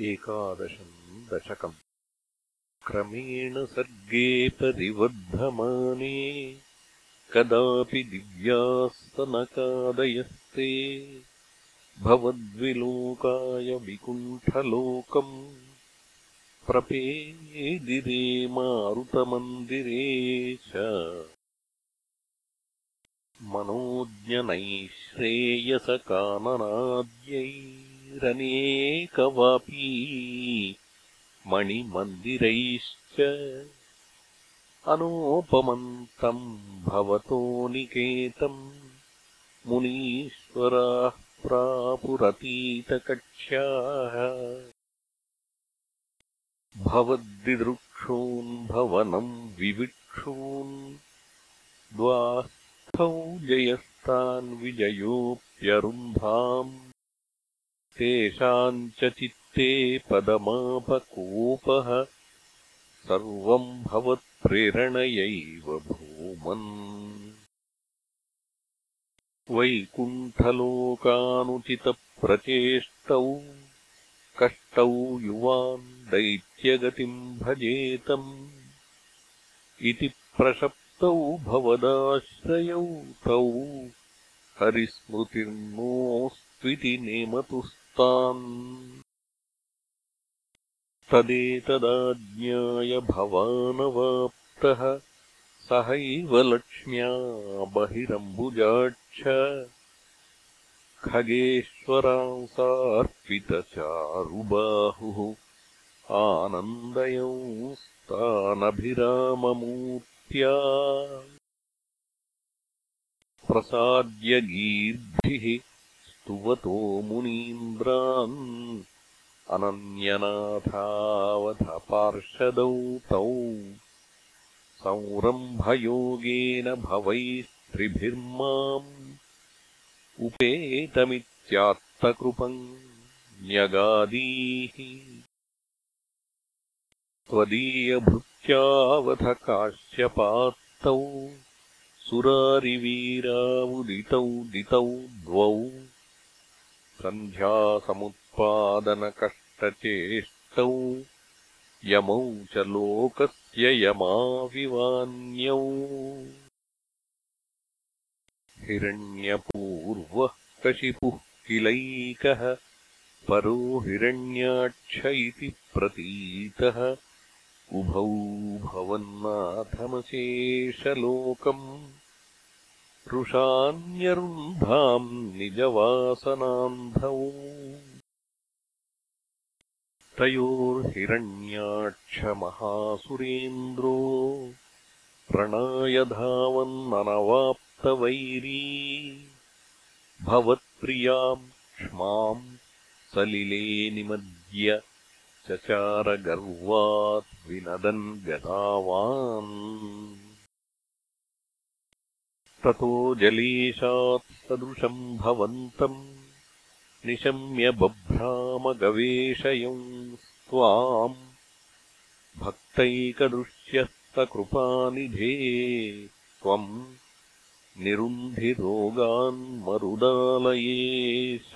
एकादशम् दशकम् क्रमेण सर्गे परिवर्धमाने कदापि दिव्यास्तनकादयस्ते भवद्विलोकाय विकुण्ठलोकम् प्रपेदिरे मारुतमन्दिरे च। मनोज्ञनैश्रेयसकाननाद्यै रनेकवापी मणिमन्दिरैश्च अनोपमन्तम् भवतो निकेतम् मुनीश्वराः प्रापुरतीतकक्ष्याः। भवद्दिदृक्षून् भवनम् विविक्षून् जयस्तान् विजयोऽप्यरुन्धाम् तेषाम् च चित्ते पदमापकोपः सर्वम् भवत्प्रेरणयैव भूमन्। वैकुण्ठलोकानुचितप्रचेष्टौ कष्टौ युवान् दैत्यगतिम् भजेतम्। इति प्रशप्तौ भवदाश्रयौ तौ। हरिस्मृतिर्नोऽस्त्विति नेमतु तदेतदाज्ञाय भवानवाप्तः सहैव लक्ष्म्या बहिरम्बुजाक्ष खगेश्वरांसार्पितचारुबाहुः आनन्दयंस्तानभिराममूर्त्या प्रसाद्यगीर्भिः स्तुवतो मुनीन्द्रान् अनन्यनाथावधपार्षदौ तौ संरम्भयोगेन भवैस्त्रिभिर्माम् उपेतमित्यात्तकृपम् न्यगादीः त्वदीयभृत्यावधकाश्यपात्तौ सुरारिवीरावुदितौ दितौ द्वौ सन्ध्यासमुत्पादनकष्टचेष्टौ यमौ च लोकस्य यमाविवान्यौ। हिरण्यपूर्वः कशिपुः किलैकः परो हिरण्याक्ष इति प्रतीतः। उभौ भवन्नाथमशेषलोकम् रुषान्यरुन्धाम् निजवासनान्धौ। तयोर्हिरण्याक्षमहासुरेन्द्रो प्रणायधावन्ननवाप्तवैरी। भवत्प्रियाम् क्ष्माम् सलिले निमद्य चचारगर्वात् विनदन् गतावान् ततो जलेशात् सदृशम् भवन्तम् निशम्य बभ्रामगवेषयंस्त्वाम् भक्तैकदृश्यस्तकृपानिधे त्वम् निरुन्धिरोगान्मरुदालयेश